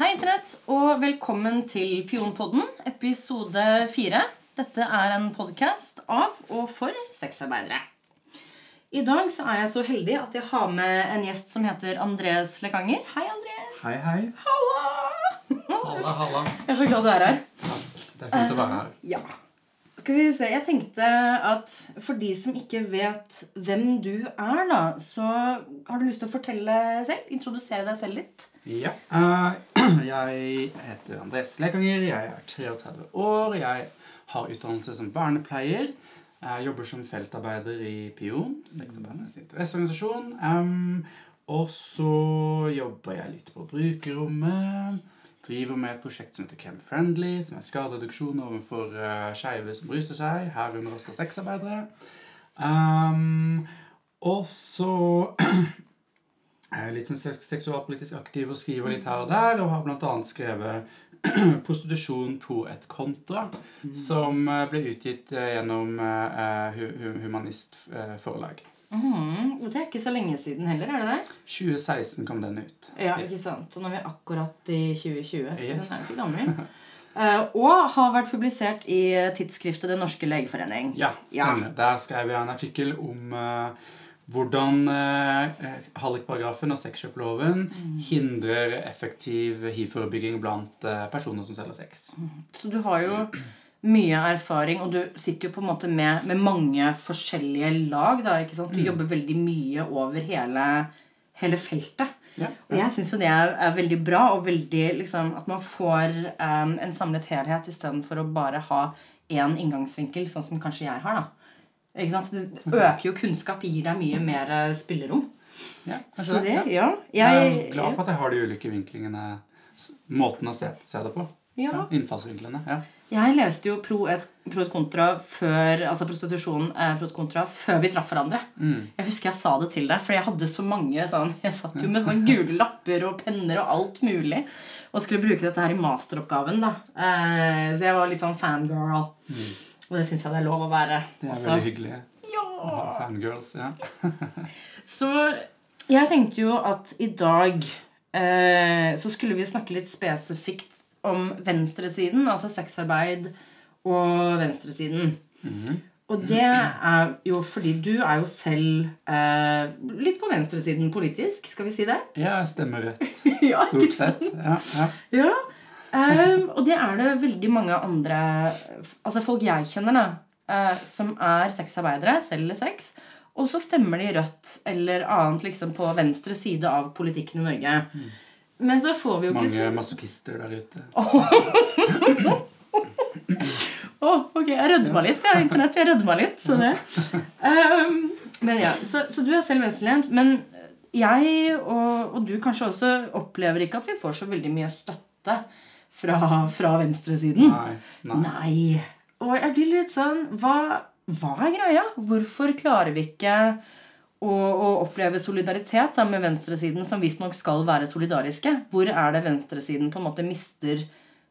Hei, Internett, og velkommen til Pionpodden, episode fire. Dette er en podkast av og for sexarbeidere. I dag så er jeg så heldig at jeg har med en gjest som heter Andres Lekanger. Hei, Andres. Hei, hei. Halla! Halla, halla. Jeg er så glad du er her. Det er fint å være her. Ja. Skal vi se, Jeg tenkte at for de som ikke vet hvem du er, da, så har du lyst til å fortelle selv? Introdusere deg selv litt? Ja. Eh, jeg heter Andres Lekanger. Jeg er 33 år. Jeg har utdannelse som vernepleier. Jeg jobber som feltarbeider i Pion, sektorbandets interesseorganisasjon. Og så jobber jeg litt på brukerrommet. Driver med et prosjekt som heter Chem Friendly, som er skadereduksjon overfor uh, skeive som ruser seg, herunder også sexarbeidere. Um, og så er litt sånn seksualpolitisk aktiv og skriver litt her og der, og har annet skrevet 'Prostitusjon pro et kontra, som eh, ble utgitt eh, gjennom Hu- Hu- Humanist Forlag. Mhm, og Det er ikke så lenge siden heller, er det det? 2016 kom den ut. Ja, ikke sant? Så nå er vi akkurat i 2020, så Yes. den er jo ikke gammel. Uh, og har vært publisert i tidsskriftet Den norske legeforening. Ja, stemmer. Der skrev jeg en artikkel om uh, hvordan uh, hallikparagrafen og sexkjøploven hindrer effektiv hiv-forebygging blant eh, personer som selger sex. Så du har jo mye erfaring, og du sitter jo på en måte med, med mange forskjellige lag. da, ikke sant? Du jobber veldig mye over hele, hele feltet. Ja, Og jeg syns jo det er, er veldig bra, og veldig liksom, at man får um, en samlet helhet istedenfor å bare ha én inngangsvinkel, sånn som kanskje jeg har. da. Ikke sant? Det øker jo kunnskap, gir deg mye mer eh, spillerom. ja, Så det, ja. ja. Jeg Jeg, er glad for at jeg har de ulike vinklingene, måten å se, se det på. Ja. Innfallsvinklene. ja. Jeg leste jo Pro et, pro et kontra før altså prostitusjon eh, pro et kontra før vi traff hverandre. Mm. Jeg husker jeg sa det til deg, for jeg hadde så mange sånn Jeg satt jo med sånne gule lapper og penner og alt mulig og skulle bruke dette her i masteroppgaven. da eh, Så jeg var litt sånn fangirl. Og det syns jeg det er lov å være. Det er også. veldig hyggelig. Ja. å ha Fangirls. ja. Så jeg tenkte jo at i dag eh, så skulle vi snakke litt spesifikt om venstresiden, altså sexarbeid og venstresiden. Og det er jo fordi du er jo selv eh, litt på venstresiden politisk, skal vi si det? Ja, jeg stemmer rett. ja, Stort sett. Ja, ja. Ja. Um, og det er det veldig mange andre Altså folk jeg kjenner, da, eh, som er sexarbeidere, selger sex. Og så stemmer de Rødt eller annet liksom på venstre side av politikken i Norge. Men så får vi jo ikke Mange masochister der ute. Å, ok, jeg rødma litt. Jeg internett, jeg rødma litt. Så det. Um, men ja, så, så du er selv venstrelent. Men jeg og, og du kanskje også opplever ikke at vi får så veldig mye støtte fra, fra venstresiden. Nei. nei. Nei. Og jeg blir litt sånn hva, hva er greia? Hvorfor klarer vi ikke å, og oppleve solidaritet da, med venstresiden, som visstnok skal være solidariske? Hvor er det venstresiden på en måte mister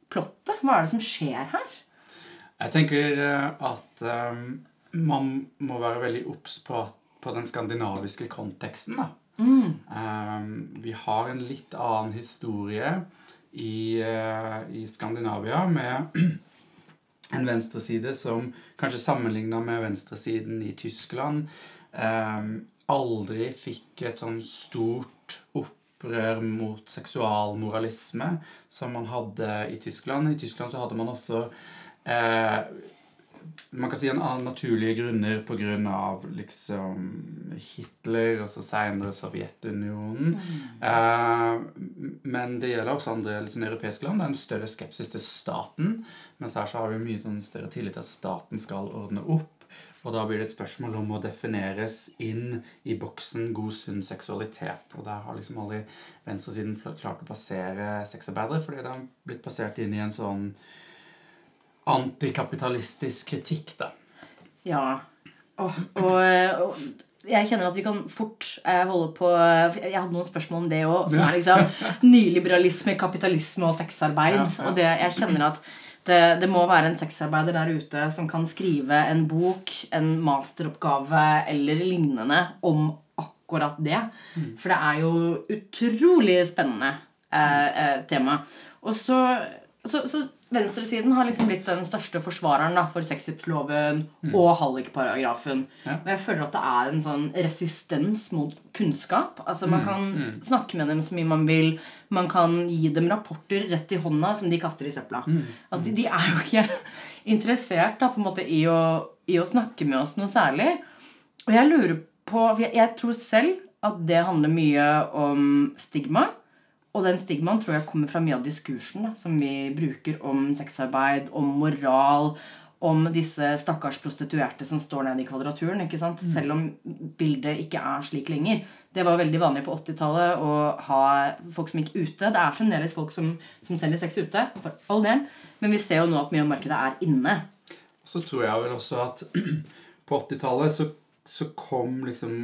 plottet? Hva er det som skjer her? Jeg tenker eh, at um, man må være veldig obs på, på den skandinaviske konteksten. da. Eh, vi har en litt annen historie i, uh, i Skandinavia med en venstreside som kanskje sammenligna med venstresiden i Tyskland eh, aldri fikk et sånn stort opprør mot seksualmoralisme som man hadde i Tyskland. I Tyskland så hadde man også eh, man kan si en av naturlige grunner på grunn av liksom Hitler og så senere Sovjetunionen. Eh, men det gjelder også andre sånn europeiske land. Det er en større skepsis til staten. Mens her så har vi mye sånn større tillit til at staten skal ordne opp. Og da blir det et spørsmål om å defineres inn i boksen god, sunn seksualitet. Og der har liksom aldri venstresiden klart å plassere sexarbeidere, fordi det har blitt plassert inn i en sånn antikapitalistisk kritikk, da. Ja. Og, og, og jeg kjenner at vi kan fort eh, holde på Jeg hadde noen spørsmål om det òg. Som er liksom nyliberalisme, kapitalisme og sexarbeid. Og det, jeg kjenner at det, det må være en sexarbeider der ute som kan skrive en bok, en masteroppgave eller lignende om akkurat det. Mm. For det er jo utrolig spennende eh, eh, tema. Og så, så, så venstresiden har liksom blitt den største forsvareren da, for sexkjøpsloven og hallikparagrafen. Ja. Og jeg føler at det er en sånn resistens mot kunnskap. Altså Man kan snakke med dem så mye man vil. Man kan gi dem rapporter rett i hånda som de kaster i søpla. Altså de, de er jo ikke interessert da, på en måte i å, i å snakke med oss noe særlig. Og jeg lurer på jeg, jeg tror selv at det handler mye om stigma. Og den stigmaen tror jeg kommer fra mye av diskursen da, som vi bruker om sexarbeid, om moral, om disse stakkars prostituerte som står nede i kvadraturen. ikke sant? Selv om bildet ikke er slik lenger. Det var veldig vanlig på 80-tallet å ha folk som gikk ute. Det er fremdeles folk som, som selger sex ute, for all del. Men vi ser jo nå at mye av markedet er inne. Så tror jeg vel også at på 80-tallet så, så kom liksom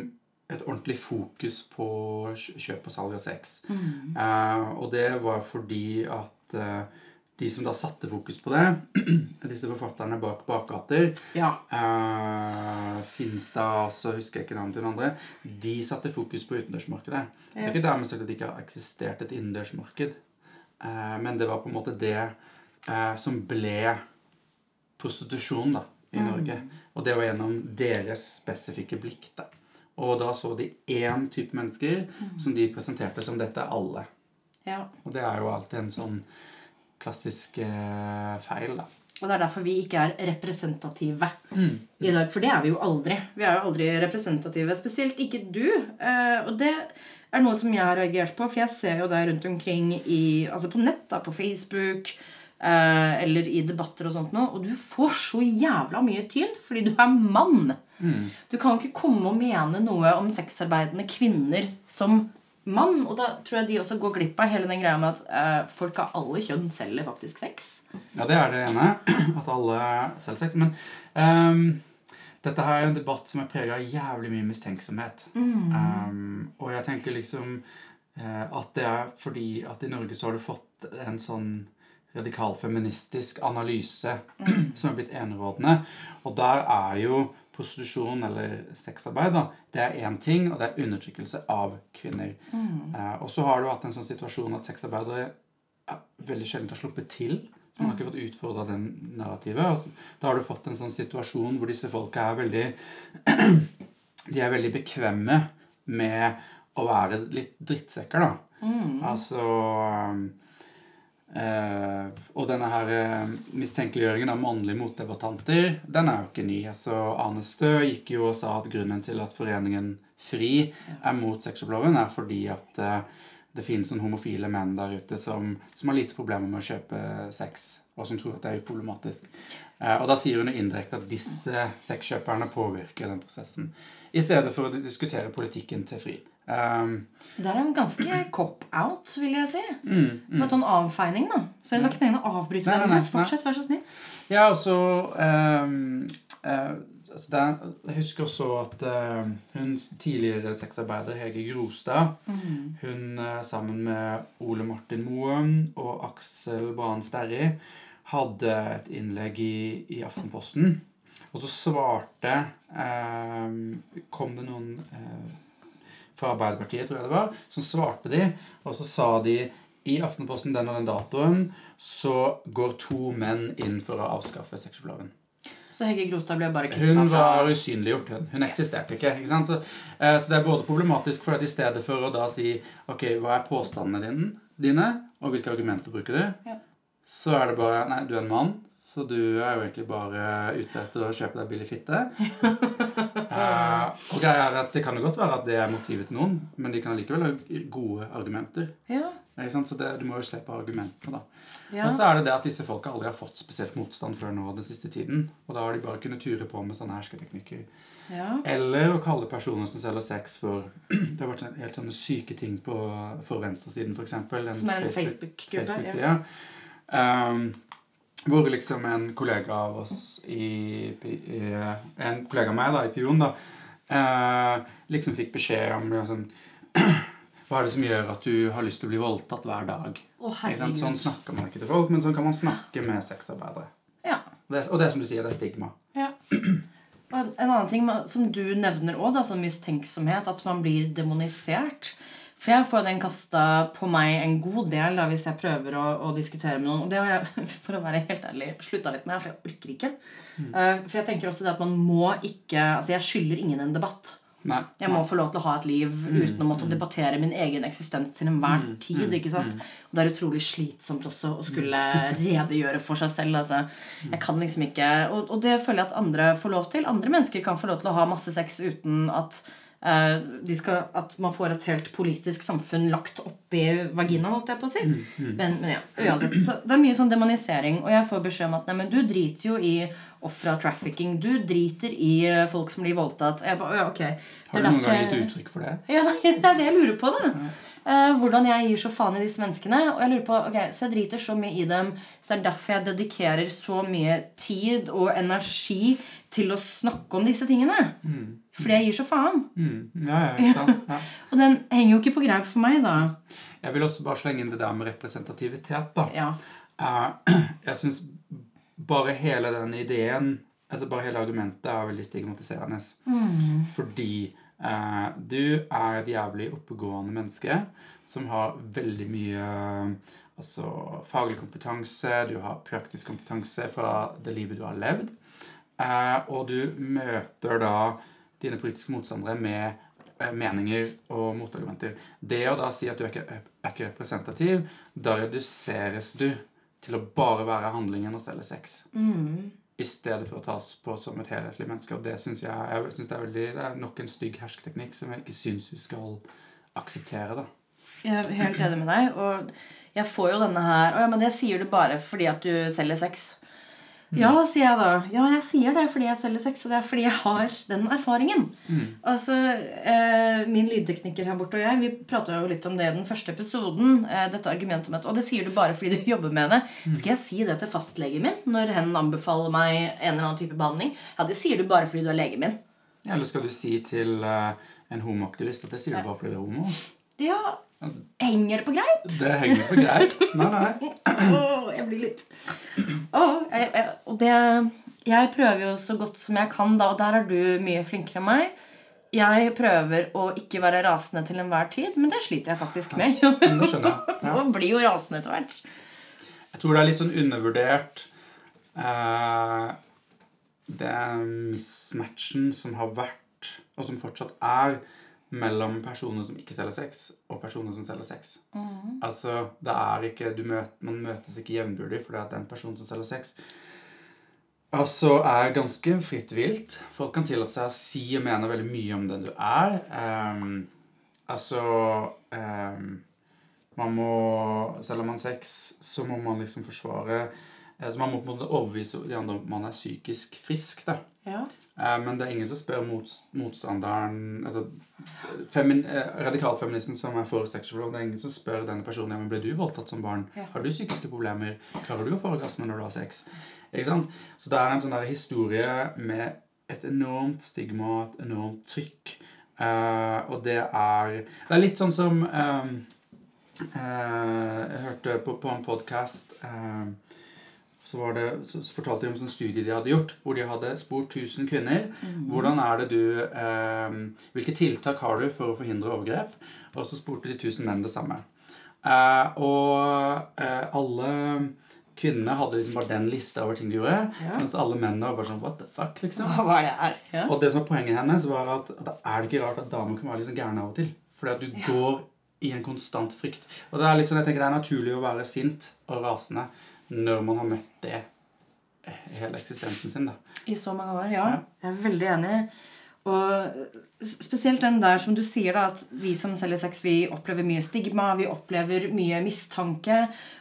et ordentlig fokus på kjøp og salg av sex. Eh, og det var fordi at eh, de som da satte fokus på det, disse forfatterne bak Bakgater Ja. uh, Finstad, så husker jeg ikke navnet til den andre. De satte fokus på utendørsmarkedet. Det er ikke dermed sagt at det ikke har eksistert et innendørsmarked. Eh, men det var på en måte det eh, som ble prostitusjon da, i Norge. Og det var gjennom deres spesifikke blikk. da. Og da så de én type mennesker som de presenterte som 'dette er alle'. ja. Og det er jo alltid en sånn klassisk eh, feil, da. Og det er derfor vi ikke er representative i dag. For det er vi jo aldri. Vi er jo aldri representative. Spesielt ikke du. Eh, og det er noe som jeg har reagert på, for jeg ser jo deg rundt omkring i, altså på nett, da, på Facebook eh, eller i debatter og sånt nå, og du får så jævla mye tyn fordi du er mann. Du kan ikke komme og mene noe om sexarbeidende kvinner som mann. Og da tror jeg de også går glipp av hele den greia med at eh, folk av alle kjønn selger faktisk sex. Ja, det er det ene. At alle selger sex. Men um, dette her er en debatt som er prega av jævlig mye mistenksomhet. Ehm, og jeg tenker liksom uh, at det er fordi at i Norge så har du fått en sånn radikal feministisk analyse som er blitt enerådende. Og der er jo prostitusjon eller sexarbeid da, det er én ting, og det er undertrykkelse av kvinner. Eh, og så har du hatt en sånn situasjon at sexarbeidere ja, veldig sjelden har sluppet til. Så man har ikke fått utfordra den narrativet. Så, da har du fått en sånn situasjon hvor disse folka er veldig De er veldig bekvemme med å være litt drittsekker, da. Altså eh, Og denne her uh, mistenkeliggjøringen av mannlige motdebattanter, den er jo ikke ny. Så Arne Stø gikk jo og sa at grunnen til at foreningen FRI er mot sexkjøploven, er fordi at uh, det finnes noen homofile menn der ute som, som har lite problemer med å kjøpe sex, og som tror at det er uproblematisk. Og da sier hun indirekte at disse sexkjøperne påvirker den prosessen, i stedet for å diskutere politikken til FRI. Um, Det er en ganske cop-out, vil jeg si. mm, mm. Med en sånn avfeining, da. Så det var ikke meningen å avbryte Nei, nei, nei. Fortsett, vær så snill. Ja, og så um, uh, altså Jeg husker også at uh, hun tidligere sexarbeider Hege Grostad Hun uh, sammen med Ole Martin Moen og Aksel Brann Sterri hadde et innlegg i, i Aftenposten. Og så svarte Kom det noen fra Arbeiderpartiet, tror jeg det var, som svarte de, og så sa de i Aftenposten den og den datoen så går to menn inn for å avskaffe sexkjøploven. Så Hegge Grostad ble bare Hun kutta fra var usynliggjort. Hun, hun eksisterte ikke. ikke sant? Så, uh, så det er både problematisk for at i stedet for å da si ok, hva er påstandene dine, dine og hvilke argumenter bruker du, Ja. Så er det bare nei, du er en mann, så du er jo egentlig bare ute etter å kjøpe deg billig fitte. uh, og greia er at Det kan jo godt være at det er motivet til noen, men de kan likevel ha gode argumenter. Ja. Så det, Du må jo se på argumentene. da. ja. Og så er det det at disse folka aldri har fått spesielt motstand før nå den siste tiden. Og da har de bare kunnet ture på med sånne hersketeknikker. ja. Eller å kalle personer som selger sex for Det har vært helt sånne syke ting på, for venstresiden, f.eks. Som er en Facebook-gruppe. Facebook-side. Um, hvor liksom en kollega av oss i, i En kollega av meg da, i Pion da, eh, liksom fikk beskjed om liksom, Hva er det som gjør at du har lyst til å bli voldtatt hver dag? Herregud. Sånn snakker man ikke til folk, men sånn kan man snakke med sexarbeidere. Ja. Og det, og det som du sier, det er stigma. ja. Og en annen ting som du nevner òg, som mistenksomhet, at man blir demonisert. For jeg får den kasta på meg en god del da, hvis jeg prøver å, å diskutere med noen. Og det har jeg, for å være helt ærlig, slutta litt med, for jeg orker ikke. Eh, for jeg tenker også det at man må ikke Altså, jeg skylder ingen en debatt. Nei. Jeg må få lov til å ha et liv uten å måtte debattere min egen eksistens til enhver tid. ikke sant? Og det er utrolig slitsomt også å skulle redegjøre for seg selv. altså. Jeg kan liksom ikke, Og, og det føler jeg at andre får lov til. Andre mennesker kan få lov til å ha masse sex uten at skal, at man får et helt politisk samfunn lagt oppi vagina, holdt jeg på å si. Men, men ja, uansett. Så det er mye sånn demonisering. Og jeg får beskjed om at nei, men du driter jo i ofre av trafficking. Du driter i eh, folk som blir voldtatt. Jeg bare, ja, ok. Har du noen gang gitt uttrykk for det? ja, Det er det jeg lurer på. da Eh, Hvordan jeg gir så faen i disse menneskene. Og jeg lurer på, ok, Så jeg driter så mye i dem, så det er derfor jeg dedikerer så mye tid og energi til å snakke om disse tingene. Fordi jeg gir så faen. Mm. Ja, ja, ikke sant? Ja. Og den henger jo ikke på greip for meg, da. Jeg vil også bare slenge inn det der med representativitet. da. Ja. Uh, jeg syns bare hele den ideen Altså bare hele argumentet er veldig stigmatiserende. Fordi uh, du er et jævlig oppegående menneske som har veldig mye altså, faglig kompetanse, du har praktisk kompetanse fra det livet du har levd. Uh, og du møter da dine politiske motstandere med eh, meninger og motargumenter. Det å da si at du er ikke, er ikke representativ, da reduseres du til å bare være handlingen og selge sex. I stedet for å tas på som et helhetlig menneske. Og det syns jeg, jeg synes det, er veldig, det er nok en stygg hersketeknikk som jeg ikke syns vi skal akseptere. da. Jeg er helt enig med deg. Og jeg får jo denne her Å ja, men det sier du bare fordi at du selger sex. Ja, sier jeg da. Ja, jeg sier det fordi jeg selger sex, og det er fordi jeg har den erfaringen. Altså, eh, Min lydtekniker her borte og jeg vi prata jo litt om det i den første episoden. Eh, dette argumentet med at, Og det sier du bare fordi du jobber med det. Skal jeg si det til fastlegen min når hen anbefaler meg en eller annen type behandling? Ja, det sier du bare fordi du er legen min. Eller skal du si til eh, en homoaktivist at det sier du bare fordi du er homo? Ja, Henger det på greip? Det henger på greit. Nei, nei. oh, jeg blir litt oh, jeg, jeg, Og det Jeg prøver jo så godt som jeg kan, da, og der er du mye flinkere enn meg. Jeg prøver å ikke være rasende til enhver tid, men det sliter jeg faktisk med. Det skjønner jeg. Ja. Man blir jo rasende etter hvert. Jeg tror det er litt sånn undervurdert eh, Det mismatchen som har vært, og som fortsatt er, mellom personer som ikke selger sex, og personer som selger sex. Altså, det er ikke du møt, Man møtes ikke jevnbyrdig fordi at den personen som selger sex Altså er ganske fritt vilt. Folk kan tillate seg å si og mene veldig mye om den du er. Um, altså um, Man må Selv om man har sex, så må man liksom forsvare altså Man må på en måte overbevise de andre om man er psykisk frisk. da. Ja. Eh, Men det er ingen som spør mot, motstanderen altså, femin, eh, Radikalfeministen som er for sexual det er ingen som spør denne personen ja, men ble du voldtatt som barn. Ja. Har du psykiske problemer? Klarer du å få orgasme når du har sex? Ikke sant? Så det er en sånn der historie med et enormt stigma, et enormt trykk. Uh, og det er Det er litt sånn som um, uh, Jeg hørte på, på en podkast så, var det, så, fortalte de om en sånn studie de hadde gjort, hvor de hadde spurt 1000 kvinner. Hvordan er det du, eh, Hvilke tiltak har du for å forhindre overgrep? Og så spurte de 1000 menn det samme. Eh, og eh, alle kvinnene hadde liksom bare den lista over ting de gjorde, Ja. mens alle mennene var bare sånn What the fuck, liksom? Hva er det her? Ja. Og det som var poenget hennes, var at, at er det ikke rart at damer kan være sånn gærne av og til. Fordi at du går i en konstant frykt. Og det er litt sånn, jeg tenker det er naturlig å være sint og rasende når man har møtt det eh, hele eksistensen sin. da. I så mange år, ja. Ja. Jeg er veldig enig. Og spesielt den der som du sier, da, at vi som selger sex, vi opplever mye stigma, vi opplever mye mistanke.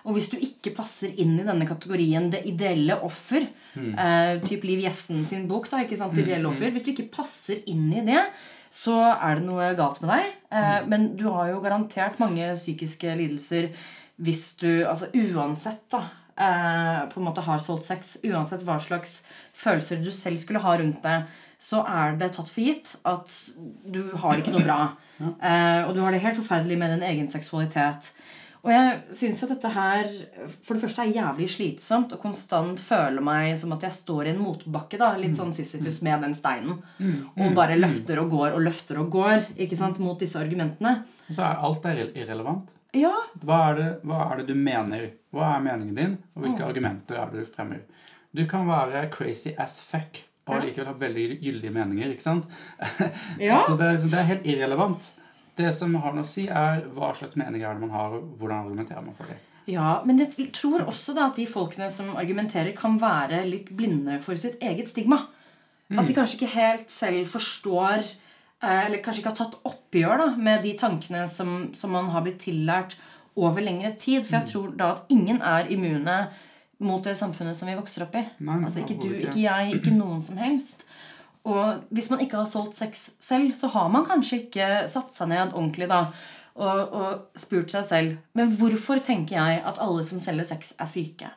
Og hvis du ikke passer inn i denne kategorien det ideelle offer, eh, typ Liv Jessen sin bok, da, ikke sant, ideelle offer, hvis du ikke passer inn i det, så er det noe galt med deg. Eh, Men du har jo garantert mange psykiske lidelser hvis du Altså uansett, da på en måte har solgt sex, uansett hva slags følelser du selv skulle ha rundt det, så er det tatt for gitt at du har ikke noe bra. Eh, og du har det helt forferdelig med din egen seksualitet. Og jeg syns jo at dette her for det første er jævlig slitsomt og konstant føler meg som at jeg står i en motbakke. da, Litt sånn Sisyfus med den steinen. Og bare løfter og går og løfter og går ikke sant, mot disse argumentene. Så er alt er irrelevant. Ja, Hva er, det, hva er det du mener? Hva er meningen din? Og hvilke argumenter er det du fremmer? Du kan være crazy as fuck og likevel ha veldig gyldige meninger. ikke sant? Ja. så, det, så det er helt irrelevant. Det som har noe å si, er hva slags meninger er det man har, og hvordan argumenterer man for det. Ja, men jeg tror også da at de folkene som argumenterer, kan være litt blinde for sitt eget stigma. At de kanskje ikke helt selv forstår Eller kanskje ikke har tatt oppgjør da, med de tankene som, som man har blitt tillært over lengre tid. For jeg tror da at ingen er immune mot det samfunnet som vi vokser opp i. Nei, altså Ikke du, ikke. ikke jeg, ikke noen som helst. Og hvis man ikke har solgt sex selv, så har man kanskje ikke satt seg ned ordentlig da og, og spurt seg selv Men hvorfor tenker jeg at alle som selger sex, er syke?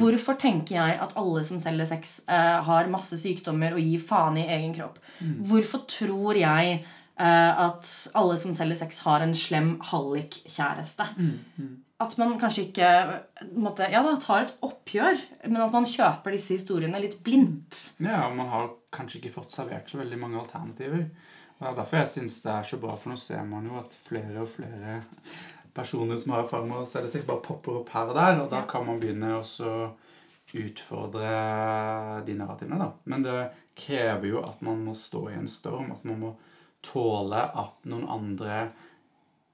Hvorfor tenker jeg at alle som selger sex, eh, har masse sykdommer og gir faen i egen kropp? Hvorfor tror jeg eh, at alle som selger sex, har en slem hallik-kjæreste? At man kanskje ikke måtte, ja da, tar et oppgjør, men at man kjøper disse historiene litt blindt. Ja, og man har kanskje ikke fått servert så veldig mange alternativer. Det er derfor jeg syns det er så bra, for nå ser man jo at flere og flere personer som har erfaring med å selge sex, bare popper opp her og der, og da kan man begynne også utfordre de narrativene, da. Men det krever jo at man må stå i en storm, at man må tåle at noen andre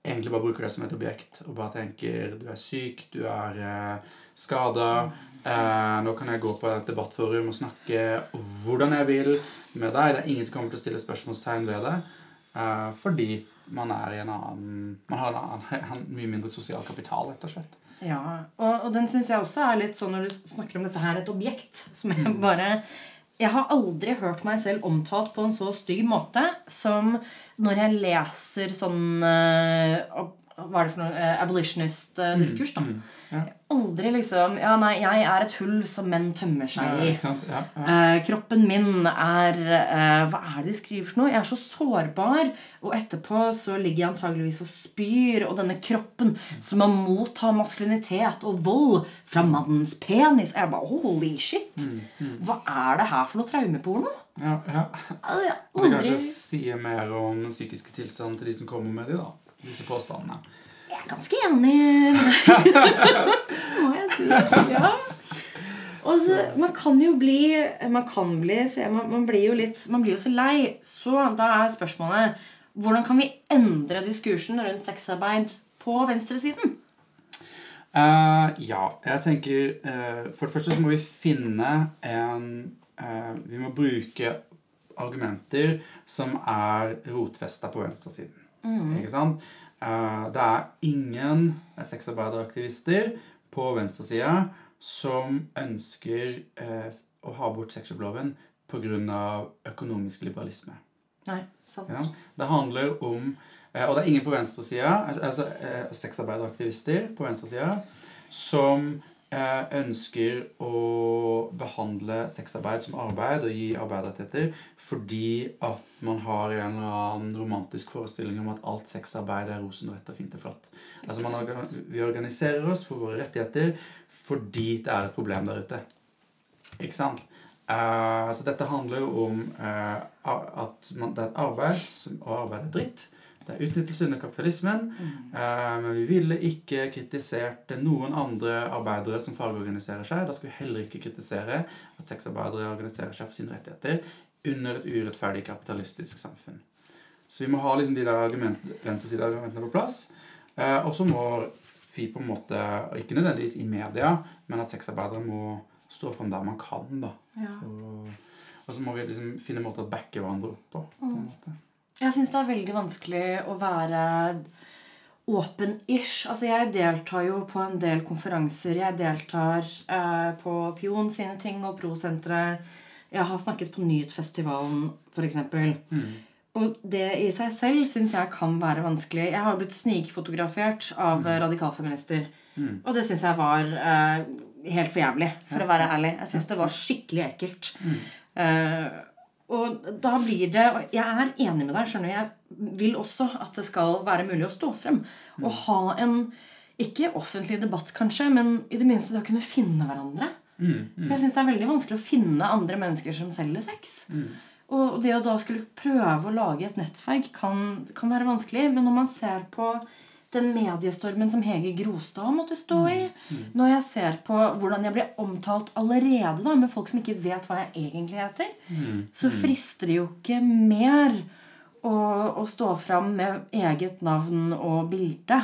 egentlig bare bruker det som et objekt og bare tenker du er syk, du er eh, skada. Eh, nå kan jeg gå på et debattforum og snakke hvordan jeg vil med deg. Det er ingen som kommer til å stille spørsmålstegn ved det. Eh, fordi man er i en annen Man har en, annen, en mye mindre sosial kapital, rett og slett. Ja, og, og den syns jeg også er litt sånn når du snakker om dette her, et objekt. Som jeg bare Jeg har aldri hørt meg selv omtalt på en så stygg måte som når jeg leser sånn ab- Hva er det for noe? eh, Abolitionist-diskurs, da. Mm, ja. Aldri liksom Ja, nei, jeg er et hull som menn tømmer seg i. Ja, ja. Eh, kroppen min er eh, Hva er det de skriver for noe? Jeg er så sårbar. Og etterpå så ligger jeg antageligvis og spyr. Og denne kroppen som må motta maskulinitet og vold fra mannens penis. Og jeg bare Holy shit! Hva er det her for noe traumeporno? ja, ja. Aldri... Det kanskje sier mer om den psykiske tilstanden til de som kommer med de, da. Disse påstandene. Jeg er ganske enig med deg. Må jeg si. Ja. Så, man kan jo bli Man kan bli se, man, man blir jo litt Man blir jo så lei. Så da er spørsmålet hvordan kan vi endre diskursen rundt sexarbeid på venstresiden? Uh, ja, jeg tenker uh, For det første så må vi finne en uh, Vi må bruke argumenter som er rotfesta på venstresiden. Ikke sant? Eh, det er ingen sexarbeideraktivister på venstresida som ønsker eh, å ha bort sexkjøploven pga. økonomisk liberalisme. Nei, sant. Ja, det handler om eh, Og det er ingen på venstresida, altså, altså sexarbeideraktivister på venstresida, som ønsker å behandle sexarbeid som arbeid og gi arbeiderrettigheter fordi at man har en eller annen romantisk forestilling om at alt sexarbeid er rosenrødt og fint og flott. Altså man, Vi organiserer oss for våre rettigheter fordi det er et problem der ute. Ikke sant? Uh, så dette handler jo om uh, at man, det er et arbeid, og arbeid er dritt. Det er utnyttelse under kapitalismen. Eh, men vi ville ikke kritisert noen andre arbeidere som fagorganiserer seg. Da skulle vi heller ikke kritisere at sexarbeidere organiserer seg for sine rettigheter under et urettferdig kapitalistisk samfunn. Så vi må ha liksom de der argument, venstresideargumentene på plass. Eh, og så må vi på en måte, ikke nødvendigvis i media, men at sexarbeidere må stå fram der man kan. da. Ja. Og, og så må vi liksom finne måter å backe hverandre opp på. på en måte. Jeg syns det er veldig vanskelig å være åpen-ish. Altså, jeg deltar jo på en del konferanser. Jeg deltar eh, på Pion sine ting og Prosenteret. Jeg har snakket på Nyhetfestivalen, f.eks. Og det i seg selv syns jeg kan være vanskelig. Jeg har blitt snikfotografert av mm. radikalfeminister. Og det syns jeg var eh, helt for jævlig, for å være ærlig. Jeg syns det var skikkelig ekkelt. Eh, og da blir det og Jeg er enig med deg. skjønner du, Jeg vil også at det skal være mulig å stå frem. Og ha en Ikke offentlig debatt, kanskje, men i det minste da kunne finne hverandre. Mm, For jeg syns det er veldig vanskelig å finne andre mennesker som selger sex. Og det å da skulle prøve å lage et nettverk kan, kan være vanskelig. Men når man ser på den mediestormen som Hege Grostad måtte stå i, når jeg ser på hvordan jeg blir omtalt allerede da, med folk som ikke vet hva jeg egentlig heter, så frister det jo ikke mer å, å stå fram med eget navn og bilde.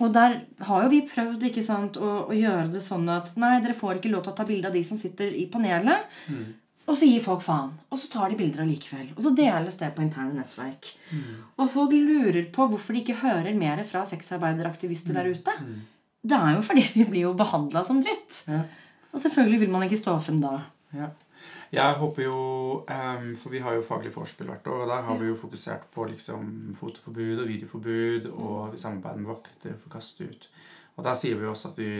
Og der har jo vi prøvd sant, å, å gjøre det sånn at nei, dere får ikke lov til å ta bilde av de som sitter i panelet. Og så gir folk faen. Og så tar de bilder allikevel. Og så deles det på interne nettverk. Og folk lurer på hvorfor de ikke hører mer fra sexarbeideraktivister der ute. Det er jo fordi vi blir jo behandla som dritt. Ja. Og selvfølgelig vil man ikke stå frem da. Ja. Jeg håper jo um, For vi har jo faglig vorspiel hvert år, og der har vi jo fokusert på liksom fotoforbud og videoforbud og samarbeid med vakter for å kaste ut. Og der sier vi også at vi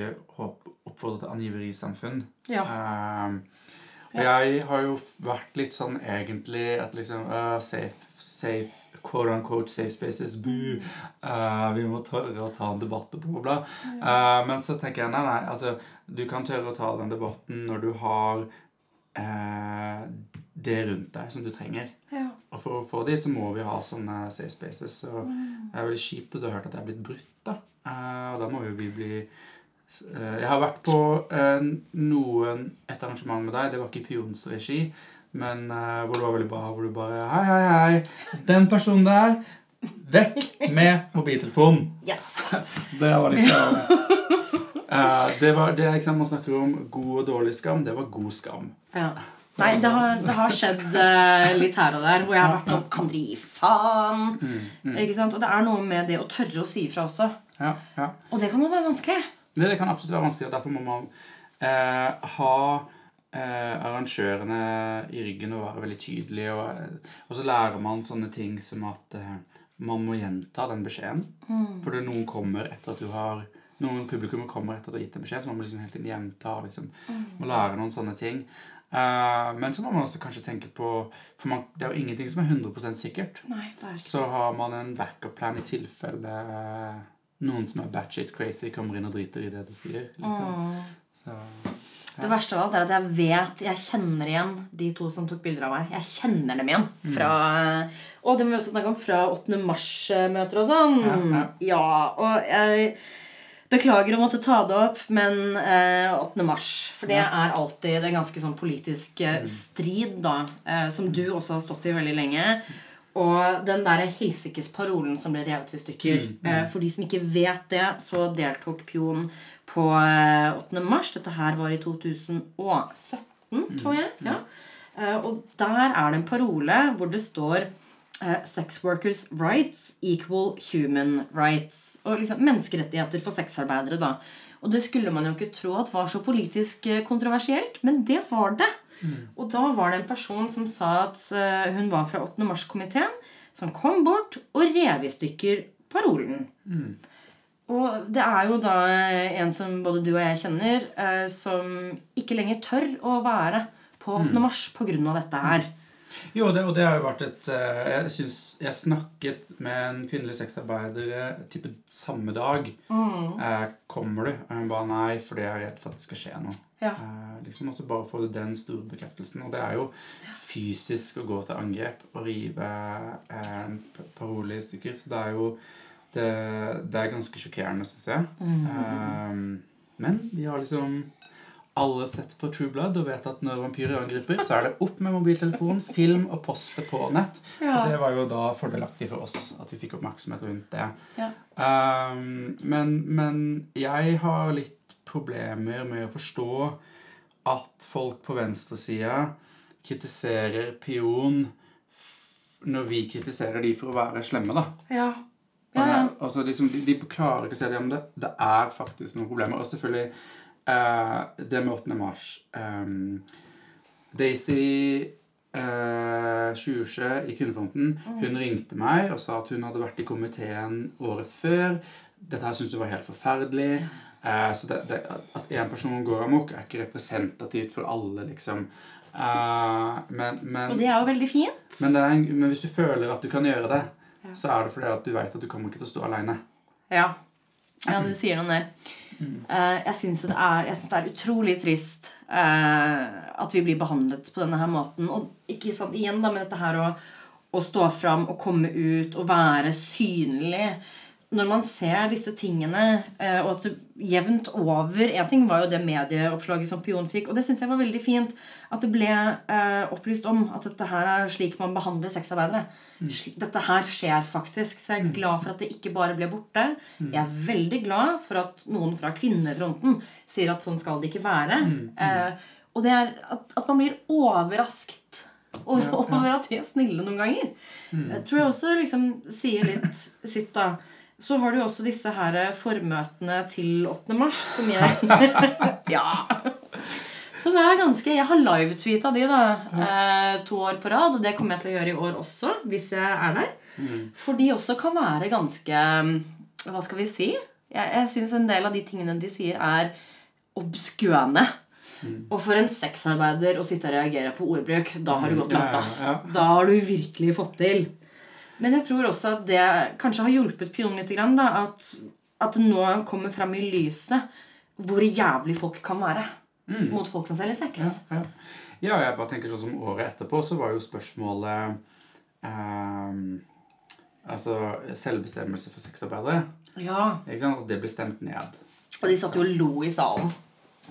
oppfordrer til angiverisamfunn. Ja. Og jeg har jo vært litt sånn egentlig at liksom uh, safe, safe, quote unquote safe spaces, boo. Uh, vi må tørre å ta en debatt og bla, bla. Uh, men så tenker jeg nei, nei, altså du kan tørre å ta den debatten når du har uh, det rundt deg som du trenger. Ja. Og for å få dit så må vi ha sånne safe spaces. Så det er veldig kjipt at du har hørt at jeg er blitt brutt, da. Og da må jo vi bli Jeg har vært på eh, noen et arrangement med deg. Det var ikke i Pions regi, men eh, hvor det var veldig bra. Hvor du bare Hei, hei, hei. Den personen der. Vekk med mobiltelefonen. Yes! Det var liksom eh, det var, det er liksom, Man snakker om god og dårlig skam. Det var god skam. Ja. Nei, det har, det har skjedd eh, litt her og der hvor jeg har vært sånn Kan dere gi faen? Ikke sant? Og det er noe med det å tørre å si ifra også. Ja, ja. Og det kan jo være vanskelig. Det, det kan absolutt være vanskelig, og derfor må man eh, ha eh, arrangørene i ryggen og være veldig tydelig. Og, eh, og så lærer man sånne ting som at eh, man må gjenta den beskjeden. For noen kommer etter at du har noen publikum kommer etter at du har gitt en beskjed, så man må liksom helt inn gjenta og liksom, må lære noen sånne ting. Uh, men så må man også kanskje tenke på For man, det er jo ingenting som er 100 sikkert. Nei, er Så har man en backup-plan i tilfelle eh, noen som er batshit crazy, kommer inn og driter i det du sier. Liksom. Så, Det verste av alt er at jeg vet Jeg kjenner igjen de to som tok bilder av meg. Jeg kjenner dem igjen. Fra, Og det må vi også snakke om fra 8. mars-møter og sånn. Ja, Ja, og jeg beklager å måtte ta det opp, men eh, 8. mars For det er alltid en ganske sånn politisk eh, strid, da. Eh, som du også har stått i veldig lenge. Og den der helsikes-parolen som ble revet i stykker. Eh, for de som ikke vet det, så deltok Pion på eh, 8. mars. Dette her var i 2017, tror jeg. Ja. Eh, og der er det en parole hvor det står eh, Sex workers' rights equal human rights. Og liksom menneskerettigheter for sexarbeidere, da. Og det skulle man jo ikke tro at var så politisk eh, kontroversielt, men det var det. Og da var det en person som sa at eh, hun var fra 8. mars-komiteen, som kom bort og rev i stykker parolen. Og det er jo da en som både du og jeg kjenner, eh, som ikke lenger tør å være på 8. mars pga. dette her. Jo, det, og det har jo vært et eh, Jeg synes jeg snakket med en kvinnelig sexarbeider type samme dag. Eh, kommer du? Og hun ba nei, fordi jeg er redd for at det skal skje noe. Ja. Eh, liksom også Bare får den store bekreftelsen. Og det er jo fysisk å gå til angrep og rive eh, en p- parole i stykker. Så det er jo Det, det er ganske sjokkerende, syns jeg. Eh, men vi har liksom alle sett på True Blood og vet at når vampyrer angriper, så er det opp med mobiltelefon, film og poste på nett. Ja. Og det var jo da fordelaktig for oss at vi fikk oppmerksomhet rundt det. Ja. Um, men, men jeg har litt problemer med å forstå at folk på venstresida kritiserer Pion når vi kritiserer de for å være slemme, da. Ja. Ja, ja. det- Altså, liksom, de, de klarer ikke å se det, men det, det er faktisk noen problemer. Og selvfølgelig eh, det med 8. mars. Um, Daisy eh, Sjusjø i Kundefronten hun ringte meg og sa at hun hadde vært i komiteen året før. Dette her syntes hun var helt forferdelig. Eh, så det, det, at én person går amok, er ikke representativt for alle, liksom. Eh, men, men, Og det er jo veldig fint. men, det en, men hvis du føler at du kan gjøre det, Ja. så er det fordi at du vet at du kommer ikke til å stå alene. Ja. Ja, du sier noe der. Uh, jeg syns det, det er utrolig trist uh, at vi blir behandlet på denne her måten. Og ikke sant, igjen da med dette her å, å stå fram og komme ut og være synlig. Når man ser disse tingene, eh, og at det jevnt over En ting var jo det medieoppslaget som Pion fikk, og det syns jeg var veldig fint. At det ble eh, opplyst om at dette her er slik man behandler sexarbeidere. Sli- Dette her skjer faktisk. Så jeg er glad for at det ikke bare ble borte. Jeg er veldig glad for at noen fra kvinnefronten sier at sånn skal det ikke være. Eh, og det er at, at man blir overrasket over, over at de er snille noen ganger. Jeg tror jeg også liksom sier litt sitt, da. Så har du også disse her formøtene til 8. mars, som jeg Ja! Som er ganske Jeg har live-tweeta de da eh, to år på rad. Og det kommer jeg til å gjøre i år også, hvis jeg er der. For de også kan være ganske Hva skal vi si? Jeg, jeg syns en del av de tingene de sier, er obskøne. Og for en sexarbeider å sitte og reagere på ordbruk, da har du gått langt, ass. Da har du virkelig fått til. Men jeg tror også at det kanskje har hjulpet Pion litt. Da, at, at det nå kommer frem i lyset hvor jævlig folk kan være mot folk som selger sex. Ja, ja. ja, jeg bare tenker sånn som året etterpå, så var jo spørsmålet eh, Altså selvbestemmelse for sexarbeidere. Ja. Ikke sant? At det ble stemt ned. Og de satt jo og lo i salen.